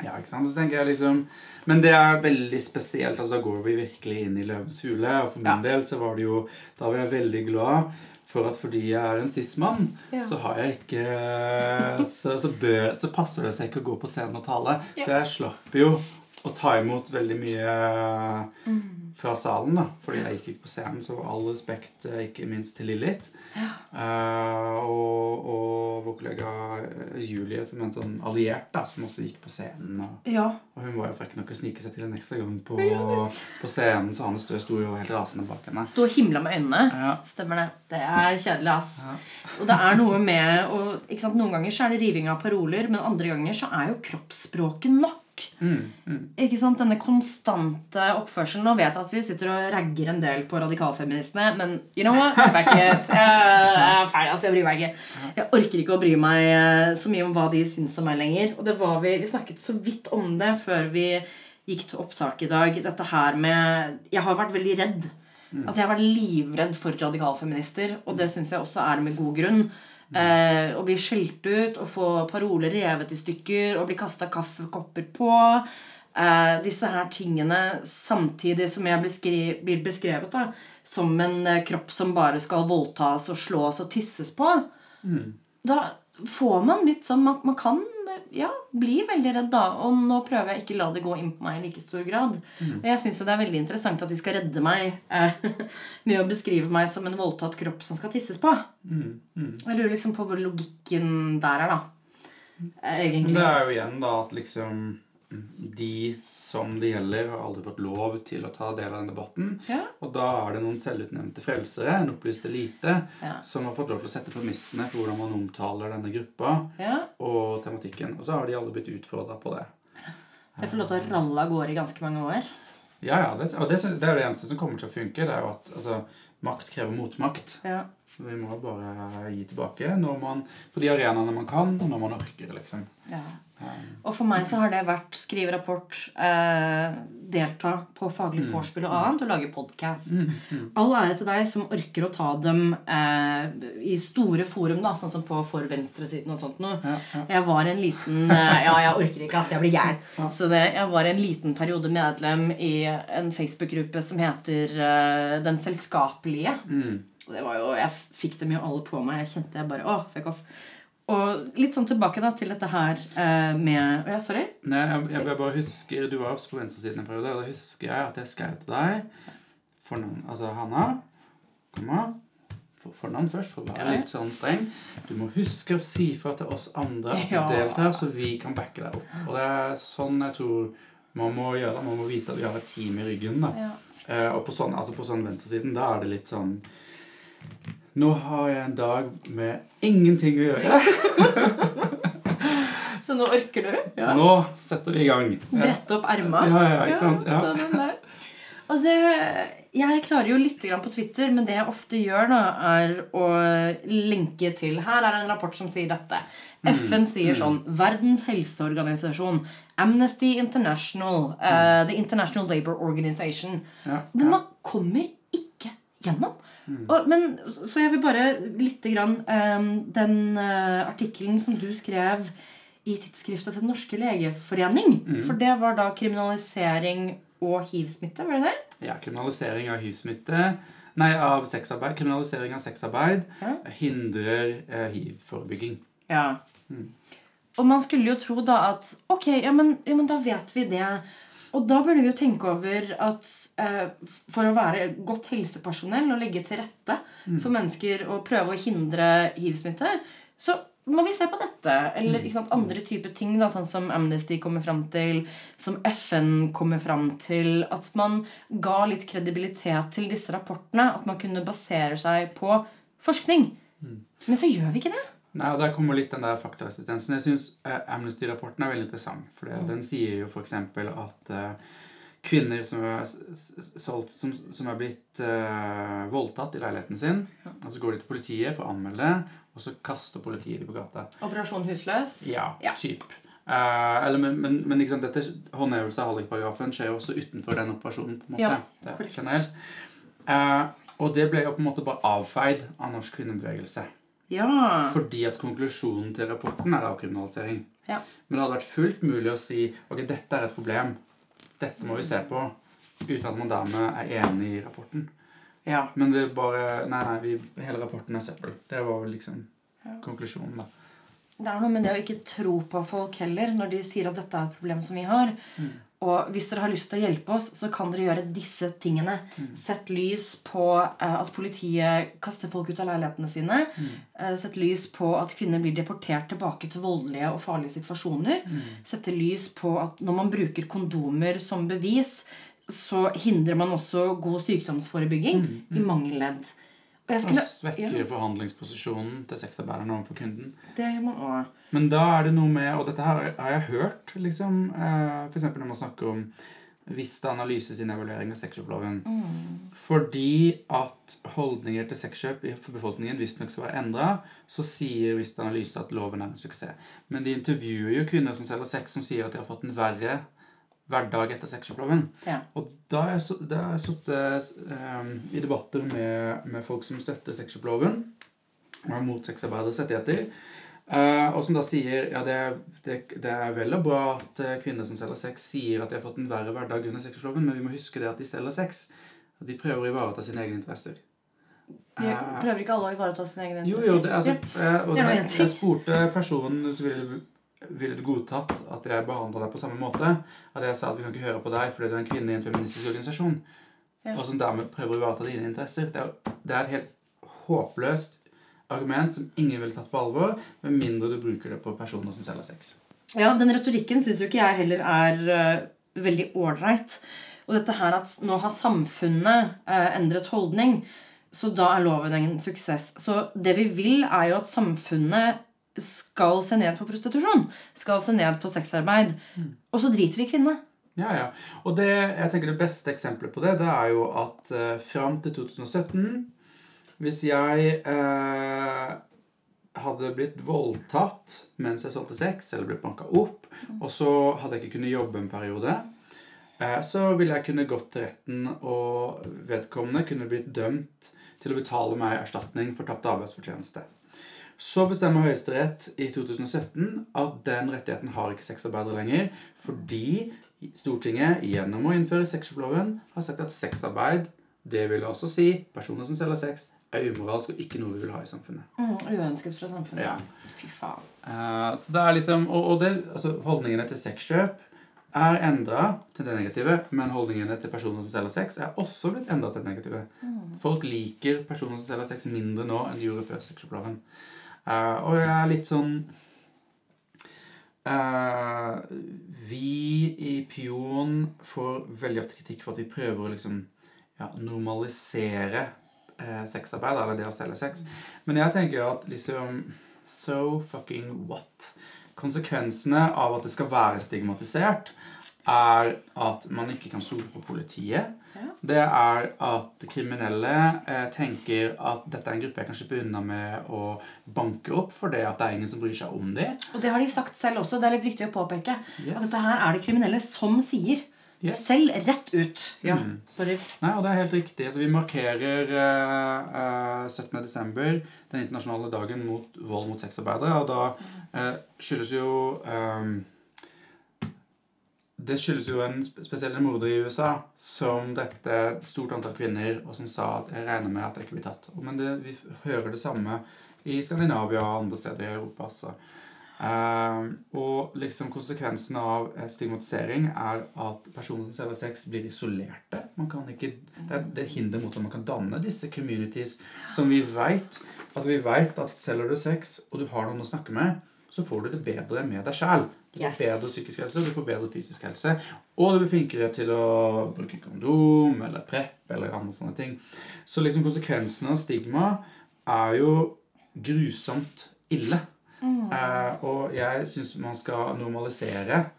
Ja, ikke sant? Så tenker jeg liksom Men det er veldig spesielt. altså Da går vi virkelig inn i løvens hule. Og for min Ja. del så var det jo Da var jeg veldig glad for at fordi jeg er en cis-mann, Ja. så har jeg ikke så, så, bør, så passer det seg ikke å gå på scenen og tale. Ja. Så jeg slapp jo å ta imot veldig mye Mm. fra salen, da. Fordi jeg gikk ikke på scenen, så all respekt, eh, ikke minst til Lilith. Uh, og, og vår kollega eh, Julie, som en sånn alliert, da, som også gikk på scenen. Og, Ja. og hun var jo frekk nok å snike seg til en ekstra gang på, på scenen, så Stø sto jo helt rasende bak henne. Sto og himla med øynene. Ja. Stemmer det. Det er kjedelig, ass. Ja. Og det er noe med og, Noen ganger så er det riving av paroler, men andre ganger så er jo kroppsspråket nok. Mm, mm. Ikke sant, Denne konstante oppførselen. Nå vet jeg at vi sitter og ragger en del på radikalfeministene, men you know what? Fuck it. Jeg er ferdig, altså jeg bryr meg ikke. Jeg orker ikke å bry meg eh, så mye om hva de syns om meg lenger. Og det var vi, vi snakket så vidt om det før vi gikk til opptak i dag. Dette her med Jeg har vært veldig redd. Altså Jeg har vært livredd for radikalfeminister, og det syns jeg også er med god grunn. Eh, å bli skjelt ut og få paroler revet i stykker og bli kasta kaffekopper på. Eh, disse her tingene samtidig som jeg blir, blir beskrevet da, som en eh, kropp som bare skal voldtas og slås og tisses på. Da får man litt sånn Man, man kan eh, ja, bli veldig redd, da. Og nå prøver jeg ikke la det gå inn på meg i like stor grad. Mm. jeg syns det er veldig interessant at de skal redde meg eh, med å beskrive meg som en voldtatt kropp som skal tisses på. Mm, mm. Jeg lurer liksom på hvor logikken der er, da. Eh, Men Egentlig. det er jo igjen da at liksom de som det gjelder, har aldri fått lov til å ta del av den debatten. Ja. Og da er det noen selvutnevnte frelsere, en opplyst elite, Ja. som har fått lov til å sette premissene for hvordan man omtaler denne gruppa ja. og tematikken. Og så har de aldri blitt utfordra på det. Så jeg får lov til å ralle av gårde i ganske mange år. Ja, ja, det, og det, det er det eneste som kommer til å funke. Det er jo at altså, makt krever motmakt. Ja. Så vi må bare gi tilbake når man, på de arenaene man kan, og når man orker, liksom. Ja. Og for meg så har det vært skrive rapport, eh, delta på faglig vorspiel og annet, og lage podkast. All ære til deg som orker å ta dem eh, i store forum, da, sånn som på For venstresiden og sånt noe. ja, ja. Jeg var en liten eh, Ja, jeg orker ikke, altså. Jeg blir gæren. Så det, jeg var en liten periode medlem i en Facebook-gruppe som heter eh, Den selskapelige. Mm. Og det var jo, Jeg fikk dem jo alle på meg. Jeg kjente jeg bare Å, fuck off. Og litt sånn tilbake da til dette her eh, med oh, ja, sorry. Nei, jeg, jeg, jeg bare husker Du var også på venstresiden en periode, og da husker jeg at jeg skrev til deg fornavn Altså Hanna, komma for, Fornavn først, for å være litt sånn streng. Du må huske å si fra til oss andre at Ja. du deltar, så vi kan backe deg opp. Og det er sånn jeg tror man må gjøre det. Man må vite at vi har et team i ryggen. da. Ja. Eh, og på sånn, altså på sånn venstresiden, da er det litt sånn Nå har jeg en dag med ingenting å gjøre. Så nå orker du? Ja. Nå setter vi i gang. Ja, Brette opp erma? ja, ja ikke sant? Ja. Og det Jeg klarer jo litt på Twitter, men det jeg ofte gjør, da, er å lenke til Her er en rapport som sier dette. FN sier sånn Verdens helseorganisasjon, Amnesty International, Uh, The International Labour Organization. Ja, Men man kommer ikke gjennom. Og, men, så jeg vil bare lite grann um, Den uh, artikkelen som du skrev i tidsskriftet til Den norske legeforening. For det var da kriminalisering og hiv-smitte, var det det? Ja, kriminalisering av hiv-smitte Nei, av sexarbeid. Kriminalisering av sexarbeid Ja. hindrer eh, hivforebygging. Ja. Ja. Og man skulle jo tro da at Ok, ja men, ja, men da vet vi det. Og da burde vi jo tenke over at eh, for å være godt helsepersonell og legge til rette for mennesker og prøve å hindre hiv-smitte, så må vi se på dette. Eller ikke sant, andre typer ting, da, sånn som Amnesty kommer fram til, som FN kommer fram til. At man ga litt kredibilitet til disse rapportene. At man kunne basere seg på forskning. Men så gjør vi ikke det. Nei, og Der kommer litt den der faktaresistensen. Jeg syns eh, Amnesty-rapporten er veldig interessant. For mm. den sier jo f.eks. at eh, kvinner som er, solgt, som, som er blitt eh, voldtatt i leiligheten sin, og så går de til politiet for å anmelde, og så kaster politiet dem på gata. Operasjon husløs. Ja, Ja. typ. Eh, eller, men, men, men sant, dette håndhevelse av hallikparagrafen skjer jo også utenfor den operasjonen. på en måte. Ja, korrekt. generelt. Eh, og det ble jo på en måte bare avfeid av norsk kvinnebevegelse. Ja. Fordi at konklusjonen til rapporten er avkriminalisering. Ja. Men det hadde vært fullt mulig å si ok, dette er et problem. Dette må vi se på. Uten at man dermed er enig i rapporten. ja. Men det bare Nei, nei, vi, hele rapporten er søppel. Det var vel liksom konklusjonen, da. Det er noe med det å ikke tro på folk heller når de sier at dette er et problem som vi har. Og hvis dere har lyst til å hjelpe oss, så kan dere gjøre disse tingene. Sett lys på eh, at politiet kaster folk ut av leilighetene sine. Eh, sett lys på at kvinner blir deportert tilbake til voldelige og farlige situasjoner. Sette lys på at når man bruker kondomer som bevis, så hindrer man også god sykdomsforebygging i mange ledd. Og Og svekker ja, forhandlingsposisjonen til sexarbeideren overfor kunden. det gjør man også. Men da er det noe med Og dette her har jeg hørt, liksom. Eh, eksempel når man snakker om Vista Analyse sin evaluering av sexkjøploven. Fordi at holdninger til sexkjøp for befolkningen visstnok skal være endra, så sier Vista Analyse at loven er en suksess. Men de intervjuer jo kvinner som selger sex, som sier at de har fått en verre hverdag etter sexkjøploven. Ja. Og da har jeg, jeg sittet eh, i debatter med, med folk som støtter sexkjøploven, og er mot sexarbeideres rettigheter. Uh, og som da sier ja, det, det, det er vel og bra at eh, kvinner som selger sex, sier at de har fått en verre hverdag under sexkjøploven, men vi må huske det at de selger sex. At de prøver å ivareta sine egne interesser. Ja, Eh, prøver ikke alle å ivareta sine egne jo, jo, det, altså, eh, og jeg, jeg spurte personen som ville, ville du godtatt at jeg behandla deg på samme måte. At jeg sa at vi kan ikke høre på deg fordi du er en kvinne i en feministisk organisasjon. Ja. Og som dermed prøver å ivareta dine interesser. Det er, det er et helt håpløst argument som ingen ville tatt på alvor, med mindre du bruker det på personer som selger sex. Ja, den retorikken syns jo ikke jeg heller er uh, veldig ålreit. Og dette her at nå har samfunnet uh, endret holdning, så da er loven en suksess. Så det vi vil, er jo at samfunnet skal se ned på prostitusjon. Skal se ned på sexarbeid. Og så driter vi i kvinnene. Ja, ja. Og det, jeg tenker det beste eksempelet på det, det er jo at eh, fram til 2017 Hvis jeg eh, hadde blitt voldtatt mens jeg solgte sex, eller blitt banka opp, og så hadde jeg ikke kunnet jobbe en periode, eh, så ville jeg kunne gått til retten, og vedkommende kunne blitt dømt til å betale meg erstatning for tapt arbeidsfortjeneste. Så bestemmer Høyesterett i 2017 at den rettigheten har ikke sexarbeidere lenger, fordi Stortinget gjennom å innføre sexkjøploven har sagt at sexarbeid, det vil også si personer som selger sex, er umoralsk og ikke noe vi vil ha i samfunnet. Mm, uønsket fra samfunnet. Ja. Fy faen. Uh, så det er liksom, Og, og det, altså, holdningene til sexkjøp er endra til det negative, men holdningene til personer som selger sex, er også blitt endra til det negative. Folk liker personer som selger sex mindre nå enn de gjorde før sexkjøploven. Eh, og jeg er litt sånn uh, Vi i Pion får veldig ofte kritikk for at vi prøver å liksom ja, normalisere uh, sexarbeid, eller det å selge sex. Men jeg tenker jo at liksom So fucking what? Konsekvensene av at det skal være stigmatisert, er at man ikke kan stole på politiet. Det er at kriminelle eh, tenker at dette er en gruppe jeg kan slippe unna med å banke opp, for det at det er ingen som bryr seg om dem. Og det har de sagt selv også. Det er litt viktig å påpeke. Yes. At dette her er det kriminelle som sier. Yes. Selv rett ut. Ja, Mm. sorry. Nei, og det er helt riktig. Så vi markerer eh, eh, 17. desember, den internasjonale dagen mot vold mot sexarbeidere. Og da eh, skyldes jo eh, Det skyldes jo en spesiell morder i USA som drepte et stort antall kvinner, og som sa at 'jeg regner med at jeg ikke blir tatt'. Men det, vi hører det samme i Skandinavia og andre steder i Europa. Altså. Eh, og liksom konsekvensen av stigmatisering er at personer som selger sex, blir isolerte. Ikke, det er er hinder mot at man kan danne disse communities som vi vet Altså vi vet at selger du sex, og du har noen å snakke med, så får du det bedre med deg sjæl. Du får Yes. bedre psykisk helse, du får bedre fysisk helse, og du blir flinkere til å bruke kondom eller prepp eller andre sånne ting. Så liksom konsekvensene av stigma er jo grusomt ille. Eh, og jeg syns man skal normalisere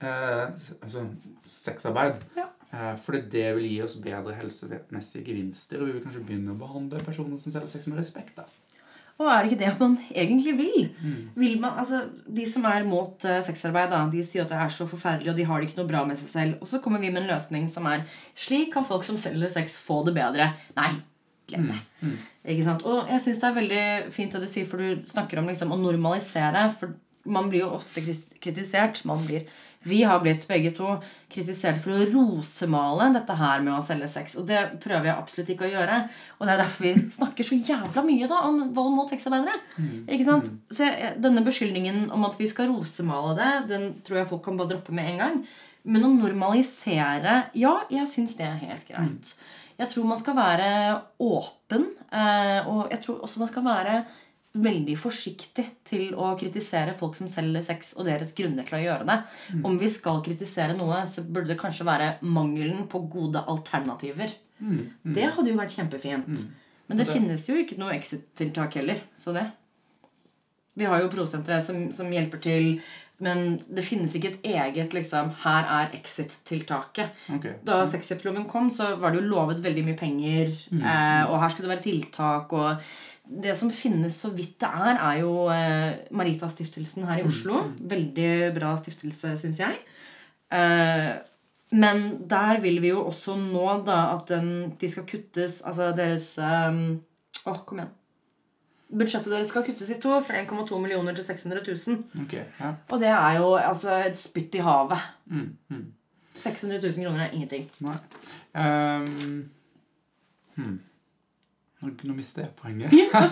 eh, altså sexarbeid. Ja. Eh, fordi det vil gi oss bedre helsemessige gevinster, og vi vil kanskje begynne å behandle personer som selger sex med respekt. da. Og er det ikke det man egentlig vil? Mm. vil man, altså, de som er mot uh, sexarbeid, da, de sier at det er så forferdelig, og de har det ikke noe bra med seg selv. Og så kommer vi med en løsning som er slik kan folk som selger sex, få det bedre. Nei, glem det. Mm. Ikke sant? Og jeg syns det er veldig fint det du sier, for du snakker om liksom, å normalisere. For man blir jo ofte kritisert. Man blir, vi har blitt begge to kritisert for å rosemale dette her med å selge sex. Og det prøver jeg absolutt ikke å gjøre. Og det er derfor vi snakker så jævla mye da om vold mot sexarbeidere. Ikke sant? Så jeg, denne beskyldningen om at vi skal rosemale det, den tror jeg folk kan bare droppe med en gang. Men å normalisere Ja, jeg syns det er helt greit. Jeg tror man skal være åpen, eh, og jeg tror også man skal være veldig forsiktig til å kritisere folk som selger sex, og deres grunner til å gjøre det. Om vi skal kritisere noe, så burde det kanskje være mangelen på gode alternativer. Mm. Mm. Det hadde jo vært kjempefint. Men det, det- finnes jo ikke noe exit-tiltak heller. Så det. Vi har jo prosentere som, som hjelper til, men det finnes ikke et eget liksom, Her er exit-tiltaket. Okay. Da sexkjøploven kom, så var det jo lovet veldig mye penger. Eh, og her skulle det være tiltak. Og det som finnes så vidt det er, er jo eh, Marita-stiftelsen her i Oslo. Veldig bra stiftelse, syns jeg. Eh, men der vil vi jo også nå da at den, de skal kuttes Altså deres eh, Å, kom igjen. Budsjettet deres skal kuttes i to, fra 1,2 millioner til 600 000. Ok, ja. Og det er jo altså et spytt i havet. Mm. Mm. 600 000 kroner er ingenting. Nei. Um, hmm. Nå, nå mister jeg poenget. ja.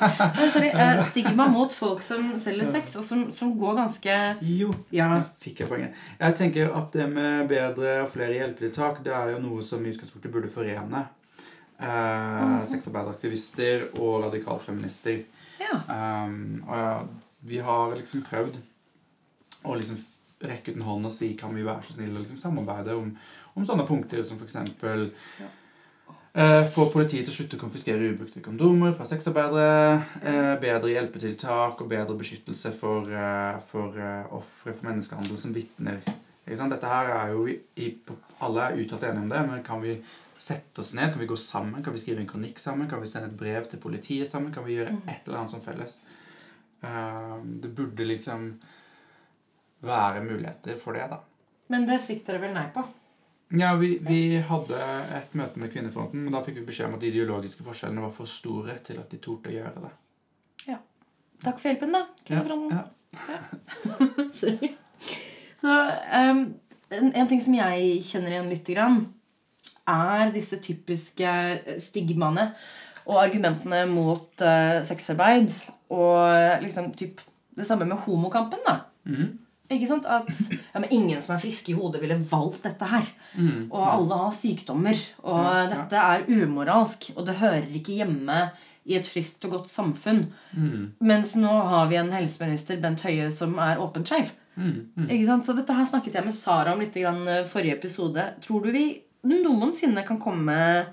sorry, eh, Stigma mot folk som selger sex, og som, som går ganske Jo, Ja. der fikk jeg poenget. Jeg tenker at det med bedre og flere hjelpetiltak, det er jo noe som i utgangspunktet burde forene eh, sexarbeideraktivister og radikalfeminister. Ja. Um, og ja, vi har liksom prøvd å liksom rekke ut en hånd og si kan vi være så snille og liksom samarbeide om, om sånne punkter som f.eks. Ja. Uh, få politiet til å slutte å konfiskere ubrukte kondomer fra sexarbeidere. eh, bedre hjelpetiltak og bedre beskyttelse for, eh, for eh, ofre for menneskehandel som vitner. Dette her er jo vi, i, Alle er uttalt enige om det, men kan vi sette oss ned? Kan vi gå sammen? Kan vi skrive en kronikk sammen? Kan vi sende et brev til politiet sammen? Kan vi gjøre et eller annet som felles? Eh, det burde liksom være muligheter for det, da. Men det fikk dere vel nei på? Ja, vi, vi hadde et møte med Kvinnefronten, men da fikk vi beskjed om at de ideologiske forskjellene var for store til at de torde å gjøre det. Ja. Takk for hjelpen, da. Ja, Kvinnefronten. ja. Sorry. Så um, en, en ting som jeg kjenner igjen lite grann, er disse typiske stigmaene og argumentene mot uh, sexarbeid. Og liksom typ det samme med homokampen, da. Mhm. Ikke sant? At ja, men ingen som er friske i hodet, ville valgt dette her. Mm. Og alle har sykdommer. Og Ja, ja. dette er umoralsk. Og det hører ikke hjemme i et friskt og godt samfunn. Mm. Mens nå har vi en helseminister, Bent Høie, som er åpent skeiv. Mm. Mhm. Ikke sant? Så dette her snakket jeg med Sara om litt i grann, eh, forrige episode. Tror du vi noensinne kan komme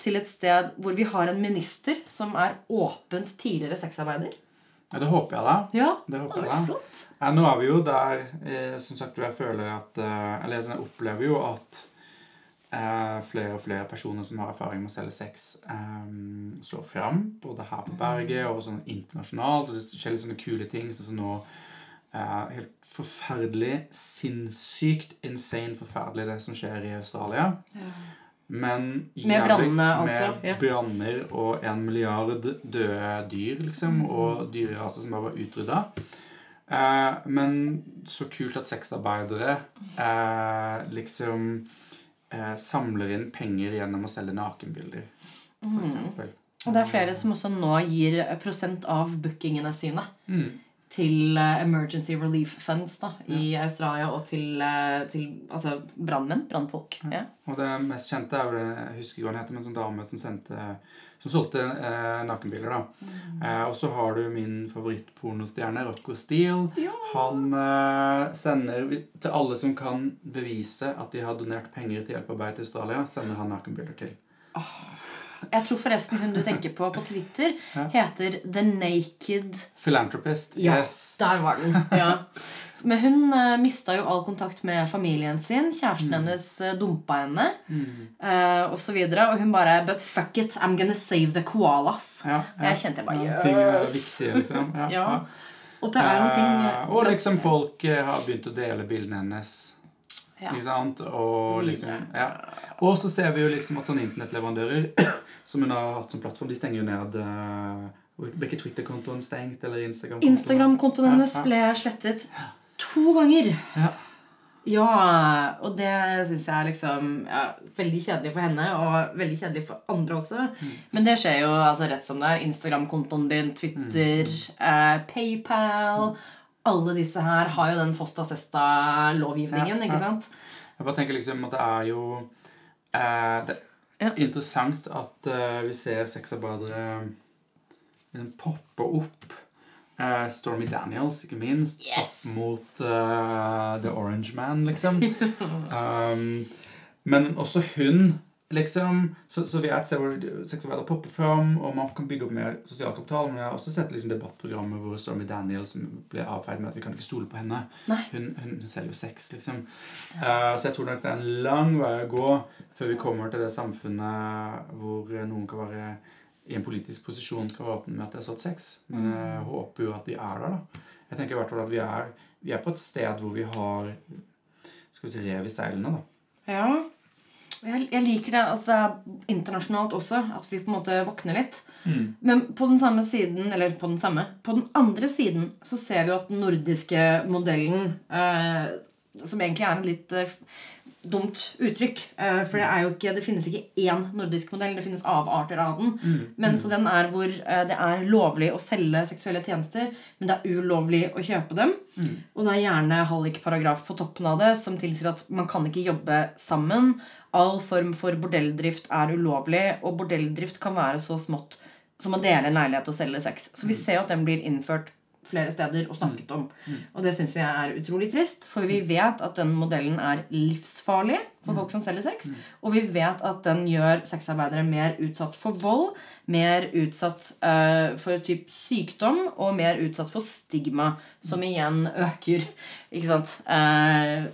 til et sted hvor vi har en minister som er åpent tidligere sexarbeider? Ja, det håper jeg, da. Ja, Det det håper jeg var da. Ja, nå er vi jo der eh, Som sagt, jeg føler at eh, Eller jeg opplever jo at eh, flere og flere personer som har erfaring med å selge sex, eh, slår fram. Både her på berget og sånn internasjonalt. Og det skjer litt sånne kule ting. Sånn som nå Helt forferdelig, sinnssykt, insane forferdelig det som skjer i Australia. Men Med brannene, altså, Med ja. branner og en milliard døde dyr, liksom. Mm. Og dyreraser som bare var utrydda. Eh, men så kult at sexarbeidere eh, liksom eh, samler inn penger gjennom å selge nakenbilder, Mm. for eksempel. Og det er flere som også nå gir prosent av bookingene sine Mm. Til eh, Emergency Relief Funds da, i Australia og til, eh, til altså, brannmenn. Brannfolk. Ja. Og det mest kjente er vel Jeg husker hva hun heter, men en sånn dame som sendte som solgte eh, nakenbilder. da. Mm. Eh, og så har du min favorittpornostjerne, Rocco Steele. Ja. Han eh, sender til alle som kan bevise at de har donert penger til hjelpearbeid til Australia, sender han nakenbilder til. Jeg tror forresten hun du tenker på på Twitter, heter The Naked Philanthropist. Ja, Yes. der var den. Ja. Men hun uh, mista jo all kontakt med familien sin. Kjæresten Mm. hennes uh, dumpa henne. Uh, og så videre. Og hun bare But fuck it, I'm gonna save the koalas. Ja, Jeg kjente jeg bare, yes. Ting er viktige, liksom. Ja, Ja. ja. Og det er en ting uh, og liksom folk eh, har begynt å dele bildene hennes. Ja. Ikke sant? Og, liksom, ja. og så ser vi jo liksom at sånne internettleverandører som hun har hatt som plattform, de stenger jo ned uh, Ble ikke Twitter-kontoen stengt? Eller Instagram-kontoen? Instagram-kontoen hennes Ja, ble slettet to ganger. Ja. Ja, og det syns jeg er liksom ja, veldig kjedelig for henne, og veldig kjedelig for andre også. Mm. Men det skjer jo altså rett som det er. Instagram-kontoen din, Twitter, Mm. eh, PayPal Alle disse her har jo den Fosta Sesta-lovgivningen, Ja, ikke sant? Jeg bare tenker liksom at det er jo eh, Det er interessant at eh, vi ser sexarbeidere liksom poppe opp. Eh, Stormy Daniels, ikke minst. Yes. Opp mot eh, The Orange Man, liksom. um, men også hun, liksom Så, så vi er et sted hvor sexarbeidere popper fram, og man kan bygge opp mer sosial kapital. Men jeg har også sett liksom debattprogrammer hvor Stormy Daniels ble avfeid med at vi kan ikke stole på henne. Hun, Hun, hun selger jo sex, liksom. Uh, så jeg tror nok det er en lang vei å gå før vi kommer til det samfunnet hvor eh, noen kan være i en politisk posisjon kan være med at de har solgt sex. Men jeg håper jo at vi er der, da. Jeg tenker i hvert fall at vi er, vi er på et sted hvor vi har skal vi si, rev i seilene, da. Ja. Jeg, jeg liker det. altså er internasjonalt også, at vi på en måte våkner litt. Men på den samme siden, eller på den samme, på den andre siden så ser vi jo at den nordiske modellen, eh, som egentlig er en litt eh, dumt uttrykk, eh, for det er jo ikke, det finnes ikke én nordisk modell, det finnes avarter av den. Men så den er hvor eh, det er lovlig å selge seksuelle tjenester, men det er ulovlig å kjøpe dem. Og det er gjerne hallikparagraf på toppen av det som tilsier at man kan ikke jobbe sammen. All form for bordelldrift er ulovlig, og bordelldrift kan være så smått som å dele en leilighet og selge sex. Så vi ser jo at den blir innført flere steder og snakket om. Og det syns vi er utrolig trist, for vi vet at den modellen er livsfarlig for folk som selger sex. Og vi vet at den gjør sexarbeidere mer utsatt for vold, mer utsatt uh, for typ sykdom og mer utsatt for stigma, som igjen øker ikke sant, uh,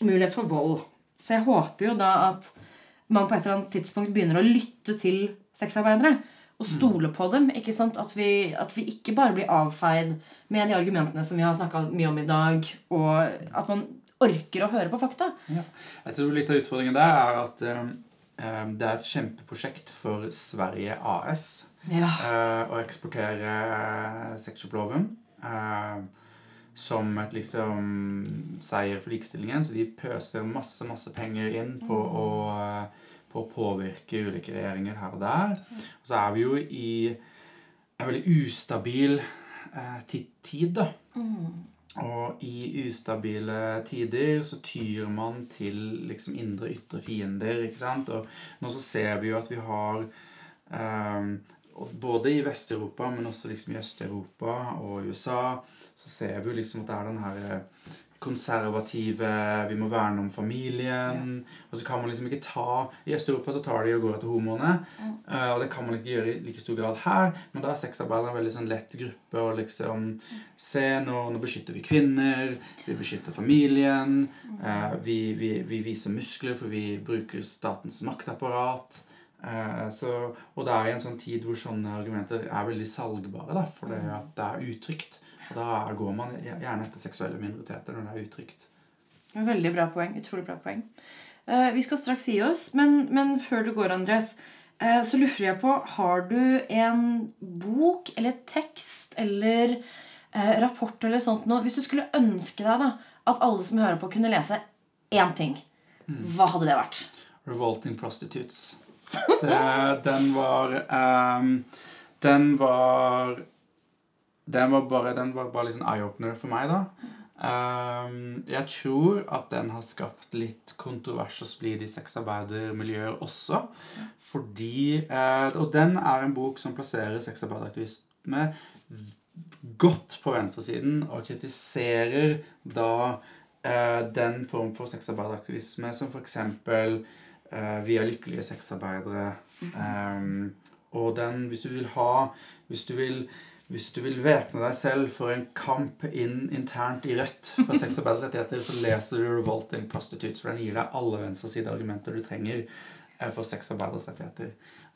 mulighet for vold. Så jeg håper jo da at man på et eller annet tidspunkt begynner å lytte til sexarbeidere. Og stole på dem. ikke sant? At vi, at vi ikke bare blir avfeid med de argumentene som vi har snakka mye om i dag. Og at man orker å høre på fakta. Ja. Jeg tror litt av utfordringen der er at eh, eh, det er et kjempeprosjekt for Sverige AS Ja. uh, å eksportere eh, sexshoploven Uh, som et liksom seier for likestillingen. Så de pøser masse, masse penger inn på å eh, på å påvirke ulike regjeringer her og der. Og så er vi jo i en veldig ustabil eh, tid, da. Og i ustabile tider så tyr man til liksom indre ytre fiender. ikke sant? Og nå så ser vi jo at vi har eh, Både i Vest-Europa, men også liksom i Øst-Europa og USA, så ser vi jo liksom at det er den her konservative, vi må verne om familien. Og så kan man liksom ikke ta I Øst-Europa så tar de og går etter homoene. eh, og det kan man ikke gjøre i like stor grad her. Men da er sexarbeidere en veldig sånn lett gruppe å liksom Se, nå, nå beskytter vi kvinner. Vi beskytter familien. Uh, vi, vi, vi viser muskler, for vi bruker statens maktapparat. Eh, så, og det er i en sånn tid hvor sånne argumenter er veldig salgbare, da, for det, at det er utrygt. Da går man gjerne etter seksuelle minoriteter når det er uttrykt. Veldig bra poeng. Utrolig bra poeng. Eh, vi skal straks gi oss, men, men før du går, Andres, eh, så lurer jeg på Har du en bok eller tekst eller eh, rapport eller sånt noe Hvis du skulle ønske deg da at alle som hører på, kunne lese én ting, hva hadde det vært? Revolting Prostitutes. Det, den var um, Den var Den var bare, den var bare sånn eye-opener for meg, da. Um, jeg tror at den har skapt litt kontrovers og splid i sexarbeidermiljøer også. Fordi uh, Og den er en bok som plasserer sexarbeideraktivisme godt på venstresiden og kritiserer da uh, den form for sexarbeideraktivisme som f.eks. Uh, Vi er lykkelige sexarbeidere. Um, og den, hvis du vil ha Hvis du vil hvis du vil væpne deg selv for en kamp inn internt i Rødt for sexarbeideres rettigheter, så leser du 'Revolting Prostitutes', for den gir deg alle venstresideargumenter du trenger eh, for sexarbeideres rettigheter.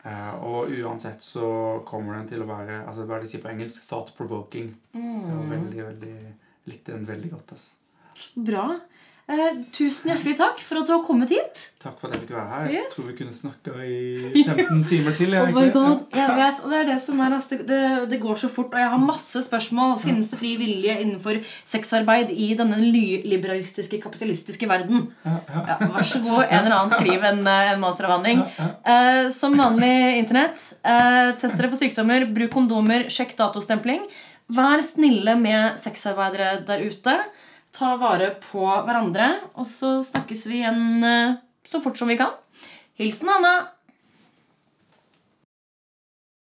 Eh, og uansett så kommer den til å være altså hva er det de sier på engelsk? Thought provoking. Det var veldig, veldig, likte den veldig godt. Altså. Bra. Eh, tusen hjertelig takk for at du har kommet hit. Takk for at jeg fikk være her. Jeg tror vi kunne snakka i 15 timer til. jeg, Oh my god, jeg vet, og Det er det som er altså, det, det går så fort, og jeg har masse spørsmål. Finnes det fri vilje innenfor sexarbeid i denne liberalistiske, kapitalistiske verden? Ja, ja. Ja, vær så god, en eller annen skriv en, eh, en masteravhandling. Eh, som vanlig Internett. Eh, test dere for sykdommer, bruk kondomer, sjekk datostempling. Vær snille med sexarbeidere der ute. Ta vare på hverandre. Og så snakkes vi igjen eh, så fort som vi kan. Hilsen Anna.